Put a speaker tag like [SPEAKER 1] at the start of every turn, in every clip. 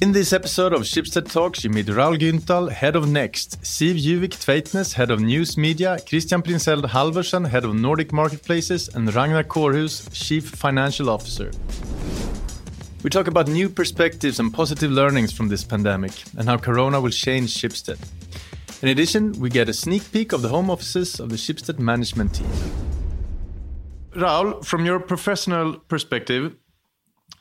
[SPEAKER 1] In this episode of Schibsted Talks, you meet Raoul Grünthal, head of Next, Siv Juvik Tveitnes, head of News Media, Christian Printzell Halvorsen, head of Nordic Marketplaces, and Ragnar Kårhus, chief financial officer. We talk about new perspectives and positive learnings from this pandemic and how Corona will change Schibsted. In addition, we get a sneak peek of the home offices of the Schibsted management team. Raoul, from your professional perspective,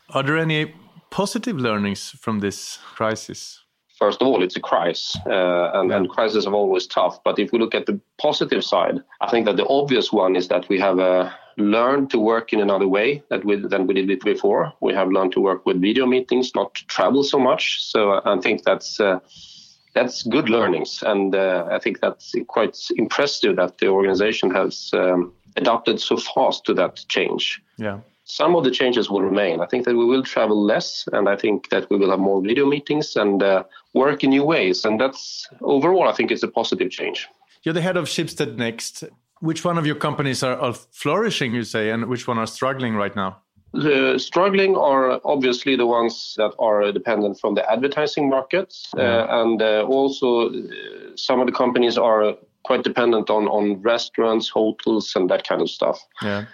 [SPEAKER 1] are there any positive learnings from this crisis?
[SPEAKER 2] First of all, it's a crisis, uh, and, and crises are always tough. But if we look at the positive side, I think that the obvious one is that we have uh, learned to work in another way that we, than we did it before. We have learned to work with video meetings, not to travel so much. So uh, I think that's uh, that's good learnings, and uh, I think that's quite impressive that the organization has um, adapted so fast to that change.
[SPEAKER 1] Yeah
[SPEAKER 2] some of the changes will remain. I think that we will travel less, and I think that we will have more video meetings and uh, work in new ways. And that's overall, I think, it's a positive change.
[SPEAKER 1] You're the head of Schibsted Next. Which one of your companies are, are flourishing, you say, and which one are struggling right now?
[SPEAKER 2] The struggling are obviously the ones that are dependent from the advertising market, uh, and uh, also uh, some of the companies are quite dependent on on restaurants, hotels, and that kind of stuff.
[SPEAKER 1] Yeah.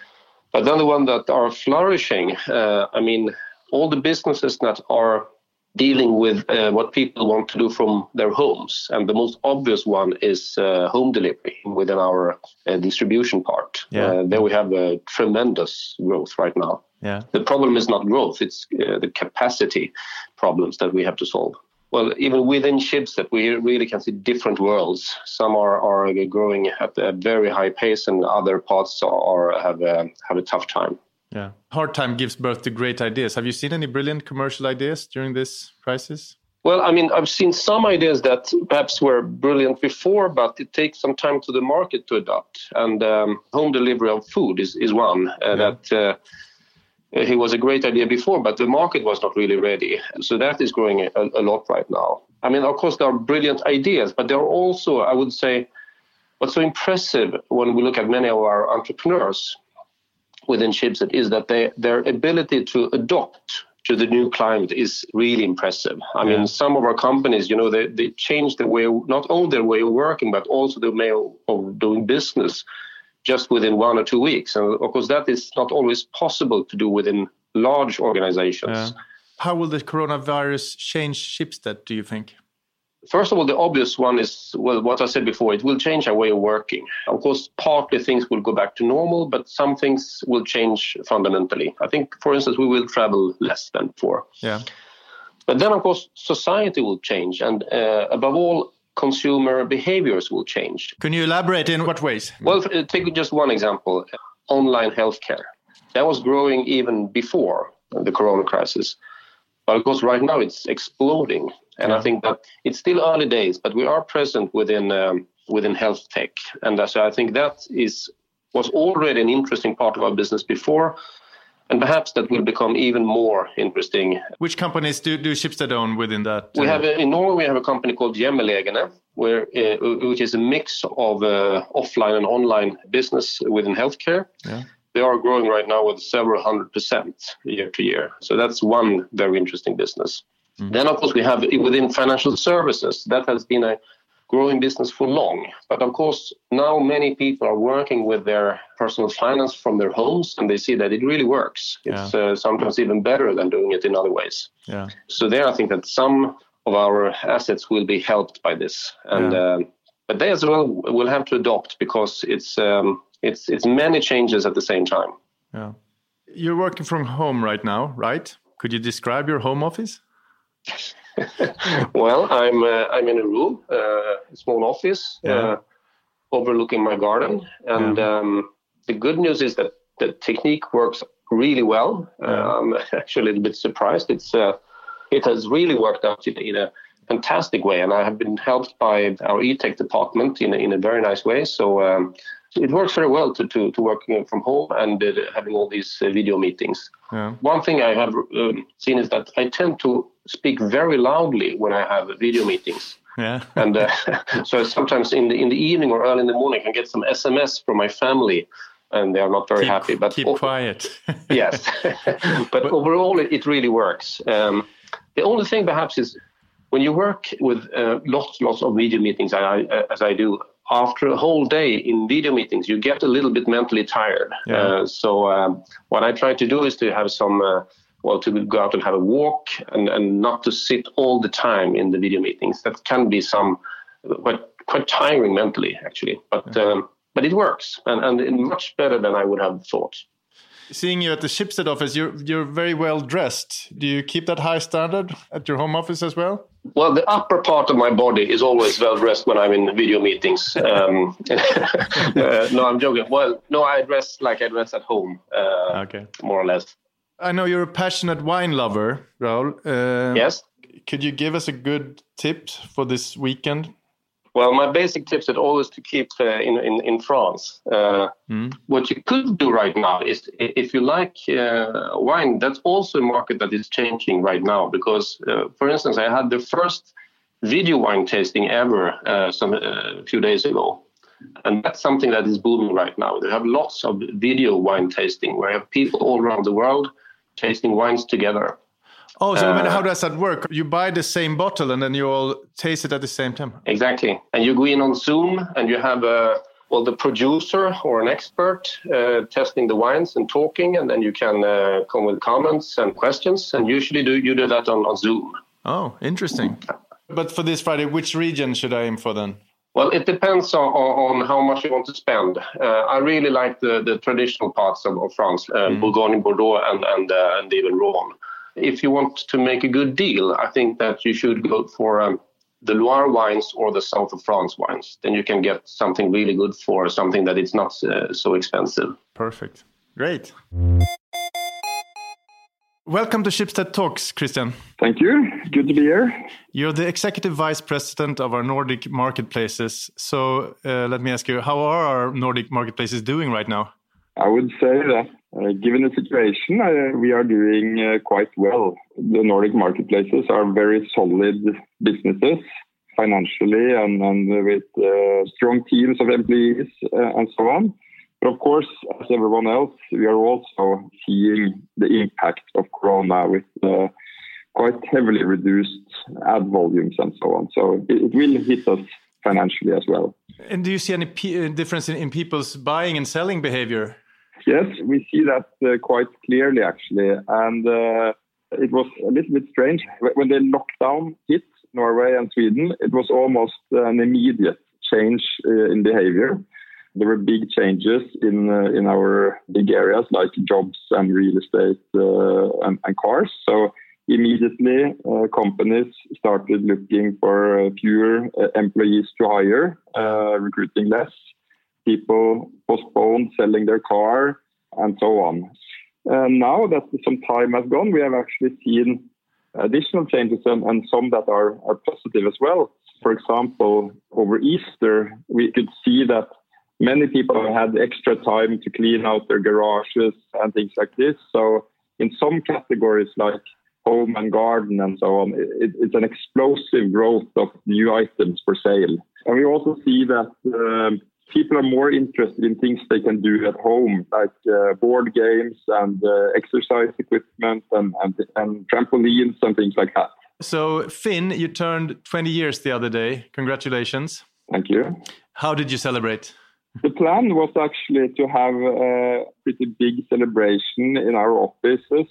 [SPEAKER 2] But then the one that are flourishing, uh, I mean, all the businesses that are dealing with uh, what people want to do from their homes. And the most obvious one is uh, home delivery within our uh, distribution part.
[SPEAKER 1] Yeah.
[SPEAKER 2] Uh, there we have a tremendous growth right now.
[SPEAKER 1] Yeah.
[SPEAKER 2] The problem is not growth, it's uh, the capacity problems that we have to solve well, even within Schibsted, we really can see different worlds. Some are, are growing at a very high pace, and other parts are have a, have a tough time.
[SPEAKER 1] Yeah, hard time gives birth to great ideas. Have you seen any brilliant commercial ideas during this crisis?
[SPEAKER 2] Well, I mean, I've seen some ideas that perhaps were brilliant before, but it takes some time to the market to adopt. And um, home delivery of food is, is one uh, yeah. that uh, Uh, it was a great idea before, but the market was not really ready. So that is growing a, a, lot right now. I mean, of course, there are brilliant ideas, but there are also, I would say, what's so impressive when we look at many of our entrepreneurs within Schibsted is that they, their ability to adopt to the new climate is really impressive. I yeah. mean, some of our companies, you know, they, they change the way, not only their way of working, but also the way of doing business just within one or two weeks. And of course, that is not always possible to do within large organizations. Yeah.
[SPEAKER 1] How will the coronavirus change Schibsted, do you think?
[SPEAKER 2] First of all, the obvious one is well, what I said before. It will change our way of working. Of course, partly things will go back to normal, but some things will change fundamentally. I think, for instance, we will travel less than before.
[SPEAKER 1] Yeah.
[SPEAKER 2] But then, of course, society will change, and uh, above all, consumer behaviors will change.
[SPEAKER 1] Can you elaborate in what ways?
[SPEAKER 2] Well, take just one example online healthcare. That was growing even before the corona crisis. But of course, right now it's exploding. And yeah. I think that it's still early days, but we are present within um, within health tech. And so I think that is was already an interesting part of our business before, and perhaps that will become even more interesting.
[SPEAKER 1] Which companies do, do Schibsted own within that?
[SPEAKER 2] We have a, in Norway we have a company called Hjemmelegene, where uh, which is a mix of uh, offline and online business within healthcare.
[SPEAKER 1] Yeah.
[SPEAKER 2] They are growing right now with several hundred percent year to year. So that's one very interesting business. Mm. Then, of course, we have within financial services that has been a growing business for long. But of course, now many people are working with their personal finance from their homes and they see that it really works. It's yeah. uh, sometimes even better than doing it in other ways.
[SPEAKER 1] Yeah.
[SPEAKER 2] So, there, I think that some of our assets will be helped by this. And yeah. um, but they as well will have to adopt because it's um, it's it's many changes at the same time.
[SPEAKER 1] Yeah. You're working from home right now, right? Could you describe your home office?
[SPEAKER 2] well, I'm uh, I'm in a room, uh, a small office, yeah. uh, overlooking my garden, and yeah. um, the good news is that the technique works really well. Yeah. Uh, I'm actually a little bit surprised. It's uh, it has really worked out in, a fantastic way, and I have been helped by our e-tech department in a, in a very nice way. So. Um, it works very well to, to, to working from home and uh, having all these video meetings. One thing I have um, seen is that I tend to speak very loudly when I have video meetings.
[SPEAKER 1] Yeah.
[SPEAKER 2] and uh, so sometimes in the in the evening or early in the morning, I get some SMS from my family, and they are not very
[SPEAKER 1] keep,
[SPEAKER 2] happy.
[SPEAKER 1] But keep quiet.
[SPEAKER 2] yes, but, but, overall, it, it really works. Um, The only thing perhaps is when you work with uh, lots, lots of video meetings, I, as I do, after a whole day in video meetings, you get a little bit mentally tired. Yeah. Uh, so um, what I try to do is to have some, uh, well, to go out and have a walk and, and not to sit all the time in the video meetings. That can be some quite quite tiring mentally, actually. But yeah. um, but it works and, and much better than I would have thought
[SPEAKER 1] seeing you at the Schibsted office, you're you're very well dressed. Do you keep that high standard at your home office as well?
[SPEAKER 2] Well, the upper part of my body is always well dressed when I'm in video meetings. Um, uh, no, I'm joking. Well, no, I dress like I dress at home. Uh, okay, more or less.
[SPEAKER 1] I know you're a passionate wine lover, Raoul.
[SPEAKER 2] Uh, yes.
[SPEAKER 1] Could you give us a good tip for this weekend?
[SPEAKER 2] Well, my basic tips at all is always to keep uh, in, in, in France. Uh, mm. What you could do right now is if you like uh, wine, that's also a market that is changing right now. Because, uh, for instance, I had the first video wine tasting ever uh, some uh, a few days ago. And that's something that is booming right now. They have lots of video wine tasting where you have people all around the world tasting wines together.
[SPEAKER 1] Oh, so uh, I mean, how does that work? You buy the same bottle and then you all taste it at the same time.
[SPEAKER 2] Exactly, and you go in on Zoom and you have a well, the producer or an expert uh, testing the wines and talking, and then you can uh, come with comments and questions. And usually, do you do that on, on Zoom?
[SPEAKER 1] Oh, interesting. But for this Friday, which region should I aim for then?
[SPEAKER 2] Well, it depends on, on how much you want to spend. Uh, I really like the, the traditional parts of, of France, uh, mm. Bourgogne, Bordeaux, and and, uh, and even Rhône if you want to make a good deal, I think that you should go for um, the Loire wines or the south of France wines. Then you can get something really good for something that is not uh, so expensive.
[SPEAKER 1] Perfect. Great. Welcome to Schibsted Talks, Christian.
[SPEAKER 3] Thank you. Good to be here.
[SPEAKER 1] You're the executive vice president of our Nordic marketplaces. So uh, let me ask you, how are our Nordic marketplaces doing right now?
[SPEAKER 3] I would say that uh, given the situation, uh, we are doing uh, quite well. The Nordic marketplaces are very solid businesses financially and, and with uh, strong teams of employees uh, and so on. But of course, as everyone else, we are also seeing the impact of Corona with uh, quite heavily reduced ad volumes and so on. So it, it will hit us financially as well.
[SPEAKER 1] And do you see any difference in, in people's buying and selling behavior?
[SPEAKER 3] Yes, we see that uh, quite clearly actually, and uh, it was a little bit strange when the lockdown hit Norway and Sweden. It was almost an immediate change uh, in behavior. There were big changes in uh, in our big areas like jobs and real estate uh, and, and, cars. So immediately, uh, companies started looking for fewer employees to hire, recruiting less people postponed selling their car and so on. And now that some time has gone, we have actually seen additional changes and, and some that are, are positive as well. For example, over Easter, we could see that many people had extra time to clean out their garages and things like this. So, in some categories like home and garden and so on, it, it's an explosive growth of new items for sale. And we also see that um, people are more interested in things they can do at home, like uh, board games and uh, exercise equipment and, and, and trampolines and things like that.
[SPEAKER 1] So, Finn, you turned 20 years the other day. Congratulations.
[SPEAKER 3] Thank you.
[SPEAKER 1] How did you celebrate?
[SPEAKER 3] The plan was actually to have a pretty big celebration in our offices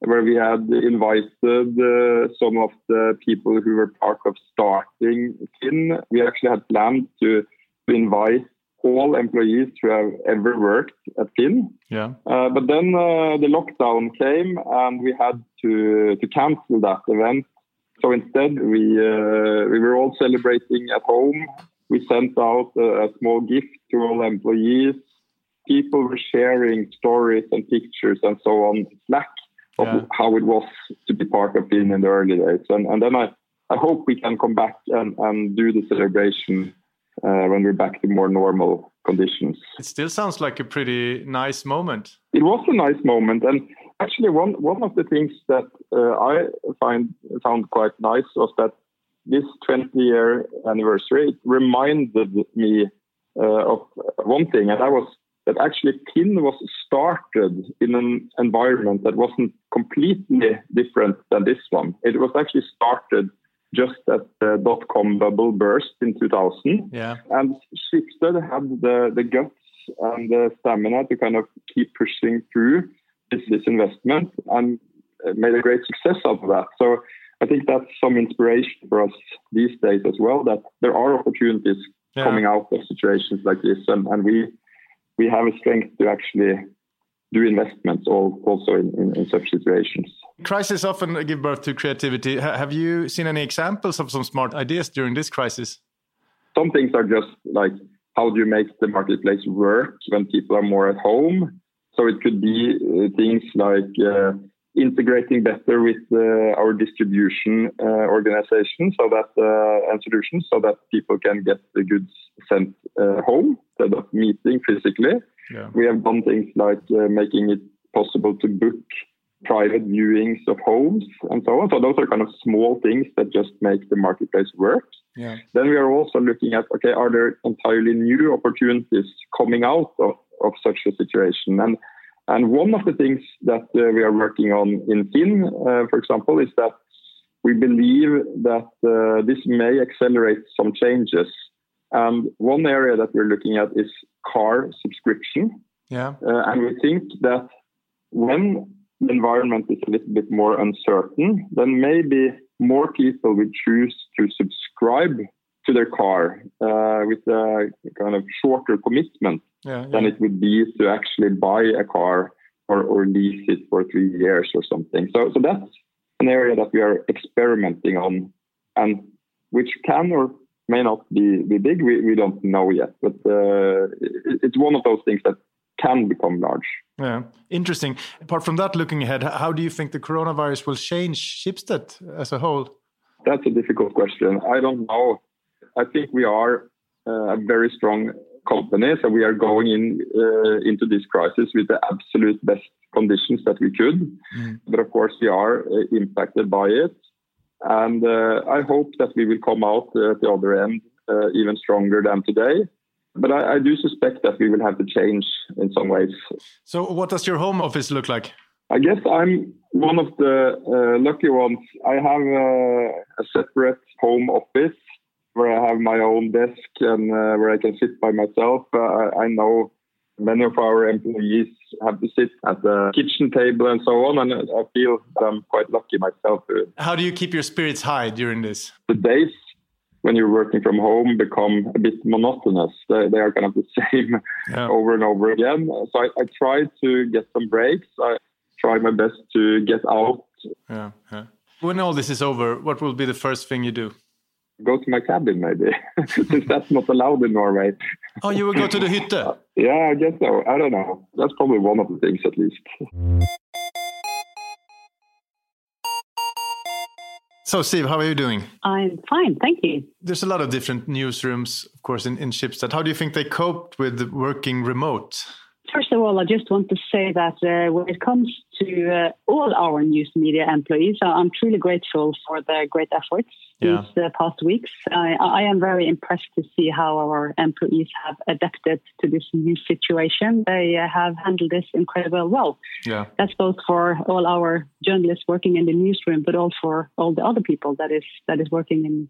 [SPEAKER 3] where we had invited uh, some of the people who were part of starting Finn. We actually had planned to to invite all employees who have ever worked at Finn.
[SPEAKER 1] Yeah.
[SPEAKER 3] Uh, but then uh, the lockdown came and we had to to cancel that event. So instead, we uh, we were all celebrating at home. We sent out a, a, small gift to all employees. People were sharing stories and pictures and so on Slack of yeah. how it was to be part of being in the early days. And, and then I, I hope we can come back and, and do the celebration uh, when we're back to more normal conditions.
[SPEAKER 1] It still sounds like a pretty nice moment.
[SPEAKER 3] It was a nice moment, and actually, one one of the things that uh, I find found quite nice was that this 20 year anniversary reminded me uh, of one thing, and that was that actually Finn was started in an environment that wasn't completely different than this one. It was actually started just as the dot com bubble burst in 2000.
[SPEAKER 1] Yeah.
[SPEAKER 3] And Schibsted had the, the guts and the stamina to kind of keep pushing through this, this investment and made a great success out of that. So I think that's some inspiration for us these days as well, that there are opportunities yeah. coming out of situations like this. And, and we we have a strength to actually do investments also in, in, in, such situations.
[SPEAKER 1] Crises often give birth to creativity. have you seen any examples of some smart ideas during this crisis?
[SPEAKER 3] Some things are just like how do you make the marketplace work when people are more at home? So it could be uh, things like uh, integrating better with uh, our distribution uh, organization so that uh, and solutions so that people can get the goods sent uh, home instead of meeting physically. Yeah. We have done things like uh, making it possible to book private viewings of homes and so on. So those are kind of small things that just make the marketplace work. Yeah. Then we are also looking at okay, are there entirely new opportunities coming out of, of such a situation? And and one of the things that uh, we are working on in FINN, uh, for example, is that we believe that uh, this may accelerate some changes. And one area that we're looking at is car subscription.
[SPEAKER 1] Yeah.
[SPEAKER 3] Uh, and we think that when the environment is a little bit more uncertain, then maybe more people will choose to subscribe to their car uh, with a kind of shorter commitment yeah, yeah. than it would be to actually buy a car or, or lease it for three years or something. So, so that's an area that we are experimenting on, and which can or may not be, be big. We, we don't know yet, but uh, it, it's one of those things that can become large.
[SPEAKER 1] Yeah, interesting. Apart from that, looking ahead, how do you think the coronavirus will change Schibsted as a whole?
[SPEAKER 3] That's a difficult question. I don't know. I think we are uh, a very strong company, so we are going in uh, into this crisis with the absolute best conditions that we could. Mm. But of course, we are uh, impacted by it, and uh, I hope that we will come out at the other end uh, even stronger than today. But I, I, do suspect that we will have to change in some ways.
[SPEAKER 1] So, what does your home office look like?
[SPEAKER 3] I guess I'm one of the uh, lucky ones. I have a separate home office where I have my own desk and uh, where I can sit by myself. Uh, I, know many of our employees have to sit at the kitchen table and so on, and I feel I'm quite lucky myself.
[SPEAKER 1] How do you keep your spirits high during this?
[SPEAKER 3] The days when you're working from home become a bit monotonous. They, they are kind of the same yeah. over and over again. So I, I, try to get some breaks. I try my best to get out.
[SPEAKER 1] Yeah, yeah. When all this is over, what will be the first thing you do?
[SPEAKER 3] Go to my cabin maybe, since that's not allowed in Norway.
[SPEAKER 1] Oh, you will go to the hytte?
[SPEAKER 3] yeah, I guess so. I don't know. That's probably one of the things at least.
[SPEAKER 1] So, Siv, how are you doing?
[SPEAKER 4] I'm fine, thank you.
[SPEAKER 1] There's a lot of different newsrooms, of course, in, in Schibsted. How do you think they coped with working remote?
[SPEAKER 4] First of all, I just want to say that uh, when it comes to uh, all our news media employees, I'm truly grateful for their great efforts yeah. these uh, past weeks. I, I, am very impressed to see how our employees have adapted to this new situation. They uh, have handled this incredibly well.
[SPEAKER 1] Yeah.
[SPEAKER 4] That's both for all our journalists working in the newsroom, but also for all the other people that is that is working in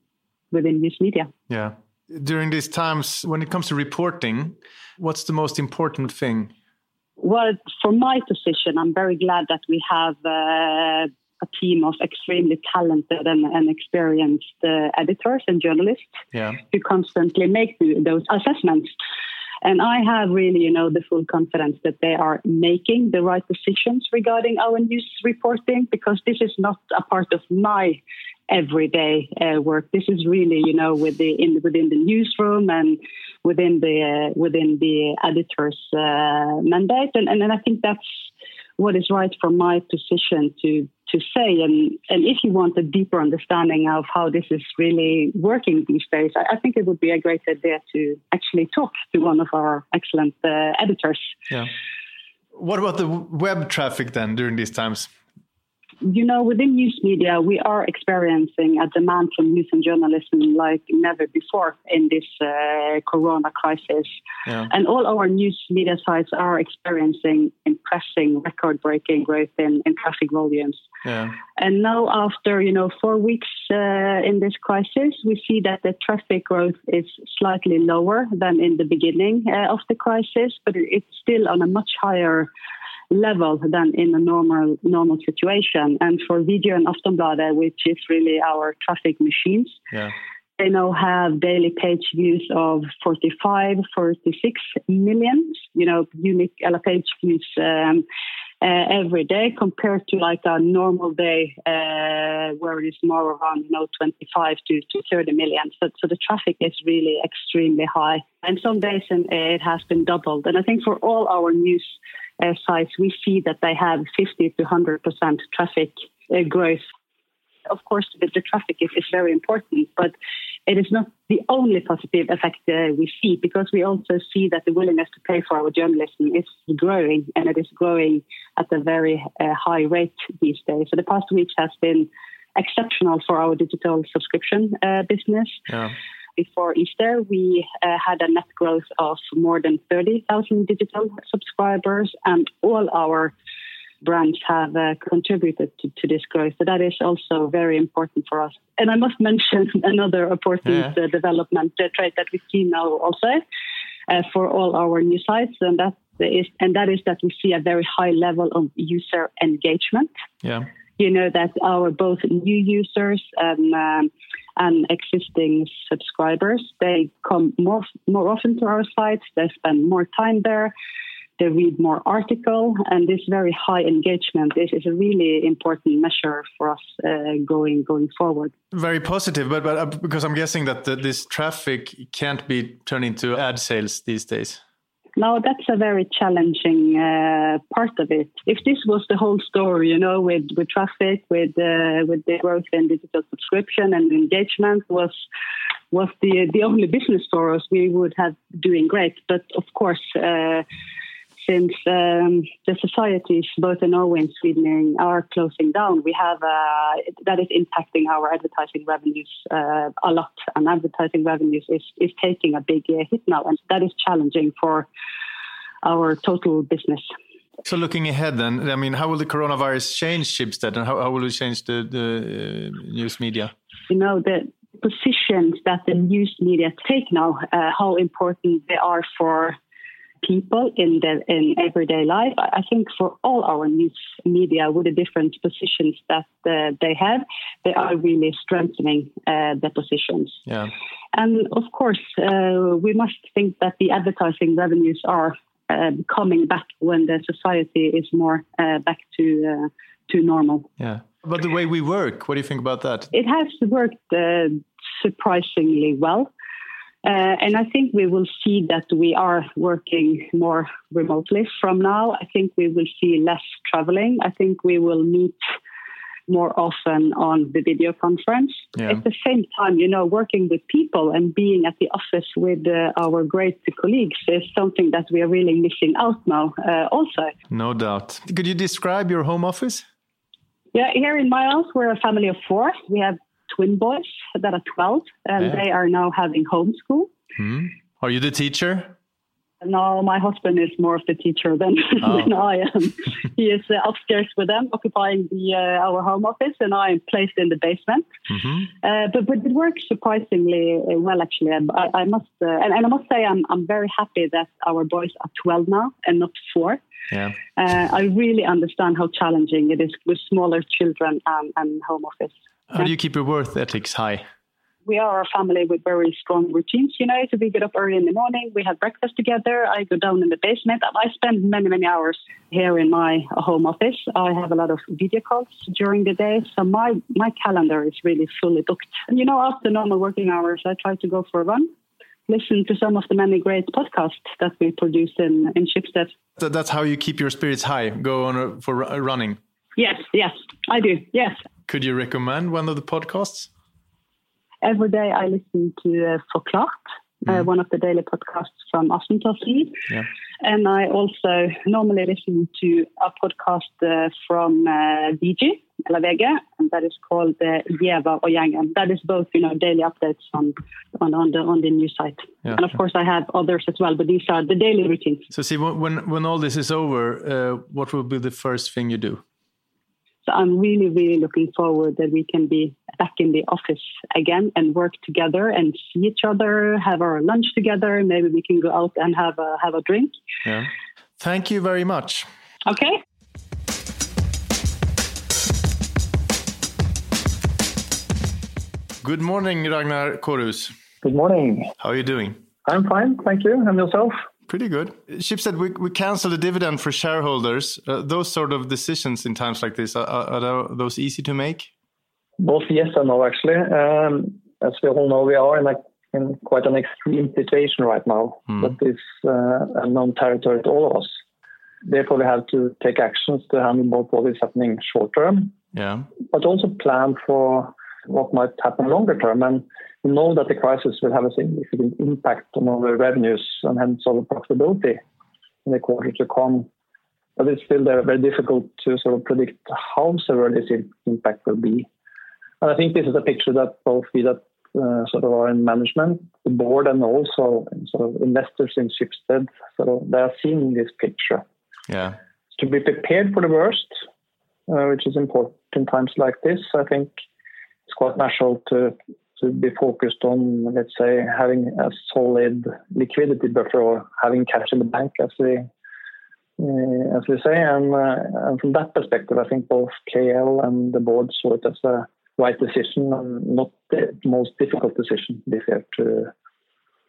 [SPEAKER 4] within news media.
[SPEAKER 1] Yeah during these times when it comes to reporting what's the most important thing
[SPEAKER 4] well for my position i'm very glad that we have uh, a team of extremely talented and, and experienced uh, editors and journalists
[SPEAKER 1] yeah.
[SPEAKER 4] who constantly make those assessments and I have really, you know, the full confidence that they are making the right decisions regarding our news reporting because this is not a part of my everyday uh, work. This is really, you know, with the in, within the newsroom and within the uh, within the editor's uh, mandate, and, and and I think that's what is right for my position to to say. And and if you want a deeper understanding of how this is really working these days, I, I think it would be a great idea to actually talk to one of our excellent uh, editors.
[SPEAKER 1] Yeah. What about the web traffic then during these times?
[SPEAKER 4] You know, within news media, we are experiencing a demand for news and journalism like never before in this uh, corona crisis. Yeah. And all our news media sites are experiencing impressive record-breaking growth in, in traffic volumes. Yeah. And now, after you know four weeks uh, in this crisis, we see that the traffic growth is slightly lower than in the beginning uh, of the crisis, but it's still on a much higher level than in a normal normal situation. And for VG and Aftonbladet, which is really our traffic machines, yeah. they now have daily page views of 45, 46 million, you know, unique page views um, uh, every day compared to like a normal day uh, where it is more around, you know, 25 to, to 30 million. So, so the traffic is really extremely high. And some days it has been doubled. And I think for all our news uh, sites, we see that they have 50 to 100% traffic uh, growth. Of course, the, the traffic is, is, very important, but it is not the only positive effect uh, we see because we also see that the willingness to pay for our journalism is growing and it is growing at a very uh, high rate these days. So the past weeks has been exceptional for our digital subscription uh, business. Yeah before Easter, we uh, had a net growth of more than 30,000 digital subscribers, and all our brands have uh, contributed to, to, this growth. So that is also very important for us. And I must mention another important yeah. uh, development uh, trait that we see now also uh, for all our new sites, and that is and that is that we see a very high level of user engagement. Yeah you know that our both new users and um, and existing subscribers they come more more often to our sites. They spend more time there. They read more article, and this very high engagement is, is a really important measure for us uh, going going forward.
[SPEAKER 1] Very positive, but but uh, because I'm guessing that the, this traffic can't be turned into ad sales these days.
[SPEAKER 4] No, that's a very challenging uh, part of it. If this was the whole story, you know, with, with traffic, with uh, with the growth in digital subscription and engagement was was the the only business for us, we would have doing great. But of course, uh, since um, the societies, both in Norway and Sweden, are closing down, we have uh, that is impacting our advertising revenues uh, a lot, and advertising revenues is is taking a big uh, hit now, and that is challenging for our total business.
[SPEAKER 1] So, looking ahead, then, I mean, how will the coronavirus change Schibsted, and how, how will it change the the uh, news media?
[SPEAKER 4] You know the positions that the news media take now, uh, how important they are for people in their in everyday life. I think for all our news media with the different positions that uh, they have, they are really strengthening uh, their positions. Yeah. And of course, uh, we must think that the advertising revenues are uh, coming back when the society is more uh, back to uh, to normal.
[SPEAKER 1] Yeah. But the way we work, what do you think about that?
[SPEAKER 4] It has worked surprisingly well. Uh, and I think we will see that we are working more remotely from now. I think we will see less traveling. I think we will meet more often on the video conference. Yeah. At the same time, you know, working with people and being at the office with uh, our great colleagues is something that we are really missing out now, uh, also.
[SPEAKER 1] No doubt. Could you describe your home office?
[SPEAKER 4] Yeah, here in my house, we're a family of four. We have twin boys that are 12, and yeah. they are now having homeschool.
[SPEAKER 1] Hmm. Are you the teacher?
[SPEAKER 4] No, my husband is more of the teacher than, oh. than I am. he is uh, upstairs with them, occupying the uh, our home office, and I am placed in the basement. Mm-hmm. Uh, but but it works surprisingly uh, well, actually. I, I must uh, and, and, I must say I'm I'm very happy that our boys are 12 now and not four. Yeah. Uh, I really understand how challenging it is with smaller children and, and home office.
[SPEAKER 1] How do you keep your work ethics high?
[SPEAKER 4] We are a family with very strong routines, you know. So we get up early in the morning, we have breakfast together. I go down in the basement. I spend many, many hours here in my home office. I have a lot of video calls during the day, so my my calendar is really fully booked. And you know, after normal working hours, I try to go for a run listen to some of the many great podcasts that we produce in, in Schibsted.
[SPEAKER 1] that's how you keep your spirits high, go on a, for running?
[SPEAKER 4] Yes, yes, I do, yes.
[SPEAKER 1] Could you recommend one of the podcasts?
[SPEAKER 4] Every day I listen to uh, Forklart uh, mm. one of the daily podcasts from Aftenposten.
[SPEAKER 1] Yeah.
[SPEAKER 4] And I also normally listen to a podcast uh, from uh, VG, eller VG, and that is called uh, Giæver og gjengen. That is both, you know, daily updates on on, on the on the news site. Yeah. And of course, I have others as well, but these are the daily routines.
[SPEAKER 1] So, see, when when all this is over, uh, what will be the first thing you do?
[SPEAKER 4] So I'm really, really looking forward that we can be back in the office again and work together and see each other, have our lunch together. Maybe we can go out and have a have a drink.
[SPEAKER 1] Yeah. Thank you very much.
[SPEAKER 4] Okay.
[SPEAKER 1] Good morning, Ragnar Kårhus.
[SPEAKER 5] Good morning.
[SPEAKER 1] How are you doing?
[SPEAKER 5] I'm fine, thank you. And yourself?
[SPEAKER 1] Pretty good. Schibsted, we, we cancel the dividend for shareholders. Uh, those sort of decisions in times like this, are, are, those easy to make?
[SPEAKER 5] Both yes and no, actually. Um, as we all know, we are in, a, in quite an extreme situation right now. Mm. That is uh, unknown territory to all of us. Therefore, we have to take actions to handle both what is happening short term,
[SPEAKER 1] yeah,
[SPEAKER 5] but also plan for what might happen longer term. And we know that the crisis will have a significant impact on our revenues and hence our profitability in the quarter to come. But it's still very difficult to sort of predict how severe this impact will be. And I think this is a picture that both we that uh, sort of are in management, the board, and also sort of investors in Schibsted, sort of they are seeing this picture.
[SPEAKER 1] Yeah.
[SPEAKER 5] To be prepared for the worst, uh, which is important in times like this, I think it's quite natural to be focused on, let's say, having a solid liquidity buffer or having cash in the bank, as we uh, as we say. And, uh, and from that perspective, I think both KL and the board saw it as a right decision and not the most difficult decision this year to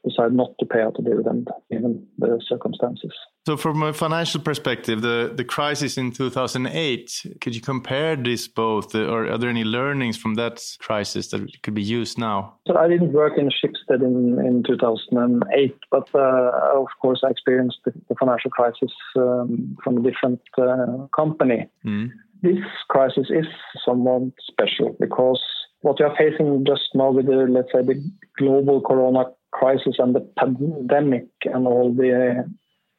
[SPEAKER 5] decide not to pay out a dividend given the circumstances.
[SPEAKER 1] So, from a financial perspective, the, the crisis in 2008, could you compare this both, or are there any learnings from that crisis that could be used now?
[SPEAKER 5] So, I didn't work in Schibsted in, in 2008, but uh, of course, I experienced the, the financial crisis um, from a different uh, company.
[SPEAKER 1] Mm.
[SPEAKER 5] This crisis is somewhat special because what we are facing just now with the, let's say, the global corona crisis and the pandemic and all the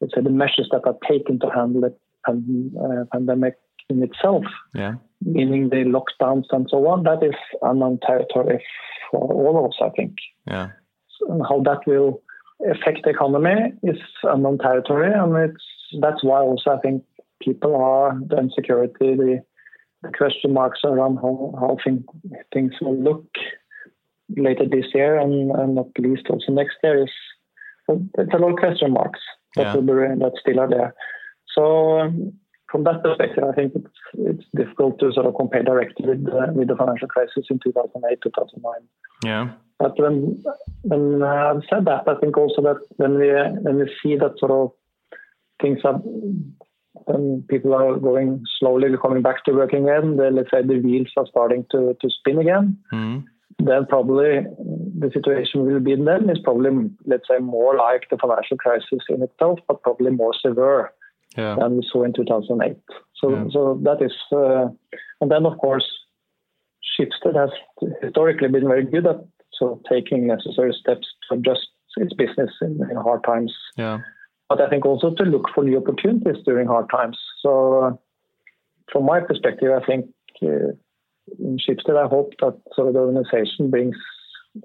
[SPEAKER 5] let's say the measures that are taken to handle the uh, pandemic in itself,
[SPEAKER 1] yeah.
[SPEAKER 5] meaning the lockdowns and so on, that is unknown territory for all of us, I think.
[SPEAKER 1] Yeah.
[SPEAKER 5] And how that will affect the economy is unknown territory, and it's that's why also I think people are the insecurity, the, the question marks around how how think, things will look later this year and, and not least also next year is it's a lot of question marks that yeah. will be that still are there. So um, from that perspective, I think it's it's difficult to sort of compare directly with uh, with the financial crisis in 2008 2009.
[SPEAKER 1] Yeah.
[SPEAKER 5] But when when I've said that, I think also that when we when we see that sort of things are when people are going slowly coming back to working again, the, let's say the wheels are starting to, to spin again.
[SPEAKER 1] Mm
[SPEAKER 5] then probably the situation will be then is probably let's say more like the financial crisis in itself, but probably more severe
[SPEAKER 1] yeah.
[SPEAKER 5] than we saw in 2008. So
[SPEAKER 1] yeah.
[SPEAKER 5] so that is, uh, and then of course, Schibsted has historically been very good at sort of taking necessary steps to adjust its business in, in hard times.
[SPEAKER 1] Yeah.
[SPEAKER 5] But I think also to look for new opportunities during hard times. So, uh, from my perspective, I think uh, in Schibsted, I hope that sort of the organization brings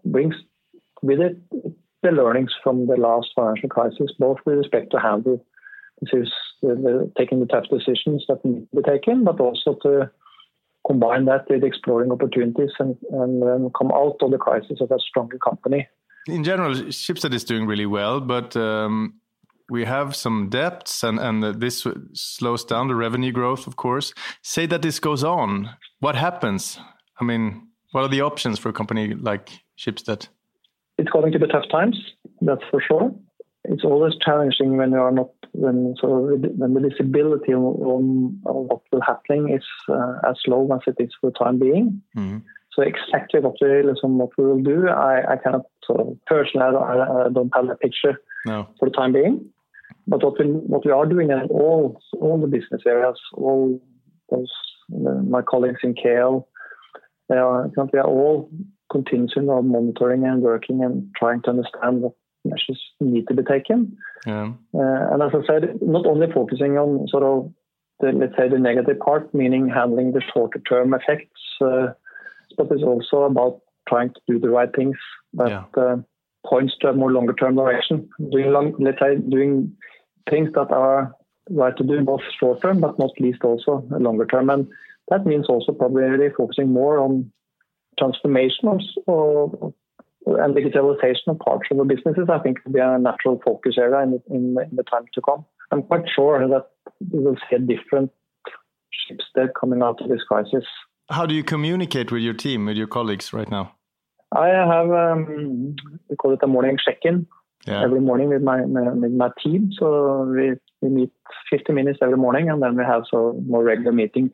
[SPEAKER 5] brings with it the learnings from the last financial crisis, both with respect to handle this the, the, taking the tough decisions that need to be taken, but also to combine that with exploring opportunities and, and then come out of the crisis as a stronger company.
[SPEAKER 1] In general, Schibsted is doing really well, but um, we have some debts and, and this slows down the revenue growth, of course. Say that this goes on, what happens? I mean, what are the options for a company like Schibsted?
[SPEAKER 5] It's going to be tough times, that's for sure. It's always challenging when you are not when sort of when the visibility on, on, on what will happen is uh, as low as it is for the time being.
[SPEAKER 1] Mm-hmm.
[SPEAKER 5] So exactly what we what we will do, I, I cannot sort of personally I, I don't have a picture
[SPEAKER 1] no.
[SPEAKER 5] for the time being. But what we what we are doing in all all the business areas, all those my colleagues in KL, they are all continuing on monitoring and working and trying to understand what measures need to be taken.
[SPEAKER 1] Yeah.
[SPEAKER 5] Uh, and as I said, not only focusing on sort of the, let's say the negative part, meaning handling the shorter term effects, uh, but it's also about trying to do the right things that
[SPEAKER 1] Yeah.
[SPEAKER 5] uh, points to a more longer term direction. Doing long, let's say doing things that are right to do both short term, but not least also longer term, and that means also probably really focusing more on transformation of and digitalization of parts of the businesses, I think will be a natural focus area in, in, in the time to come. I'm quite sure that we will see a different Schibsted coming out of this crisis.
[SPEAKER 1] How do you communicate with your team, with your colleagues right now?
[SPEAKER 5] I have um, we call it a morning check-in
[SPEAKER 1] Yeah.
[SPEAKER 5] every morning with my, my with my team. So we, we meet 50 minutes every morning, and then we have so more regular meetings.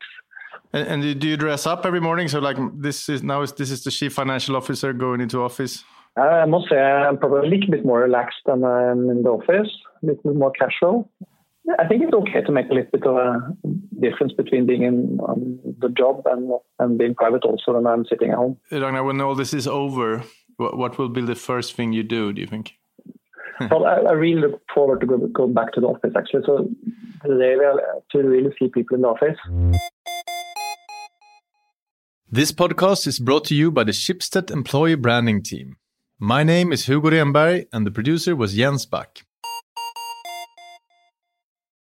[SPEAKER 1] And, and do you dress up every morning? So like this is now is this is the chief financial officer going into office.
[SPEAKER 5] Uh, I must say I'm probably a little bit more relaxed than I'm in the office, a little bit more casual. I think it's okay to make a little bit of a difference between being in on the job and and being private also when I'm sitting at home.
[SPEAKER 1] Ragnar, when all this is over, what, what will be the first thing you do? Do you think?
[SPEAKER 5] well, I, I really look forward to go, go back to the office actually. So today we are uh, to really see people in the office.
[SPEAKER 1] This podcast is brought to you by the Schibsted employee branding team. My name is Hugo Renberg, and the producer was Jens Back.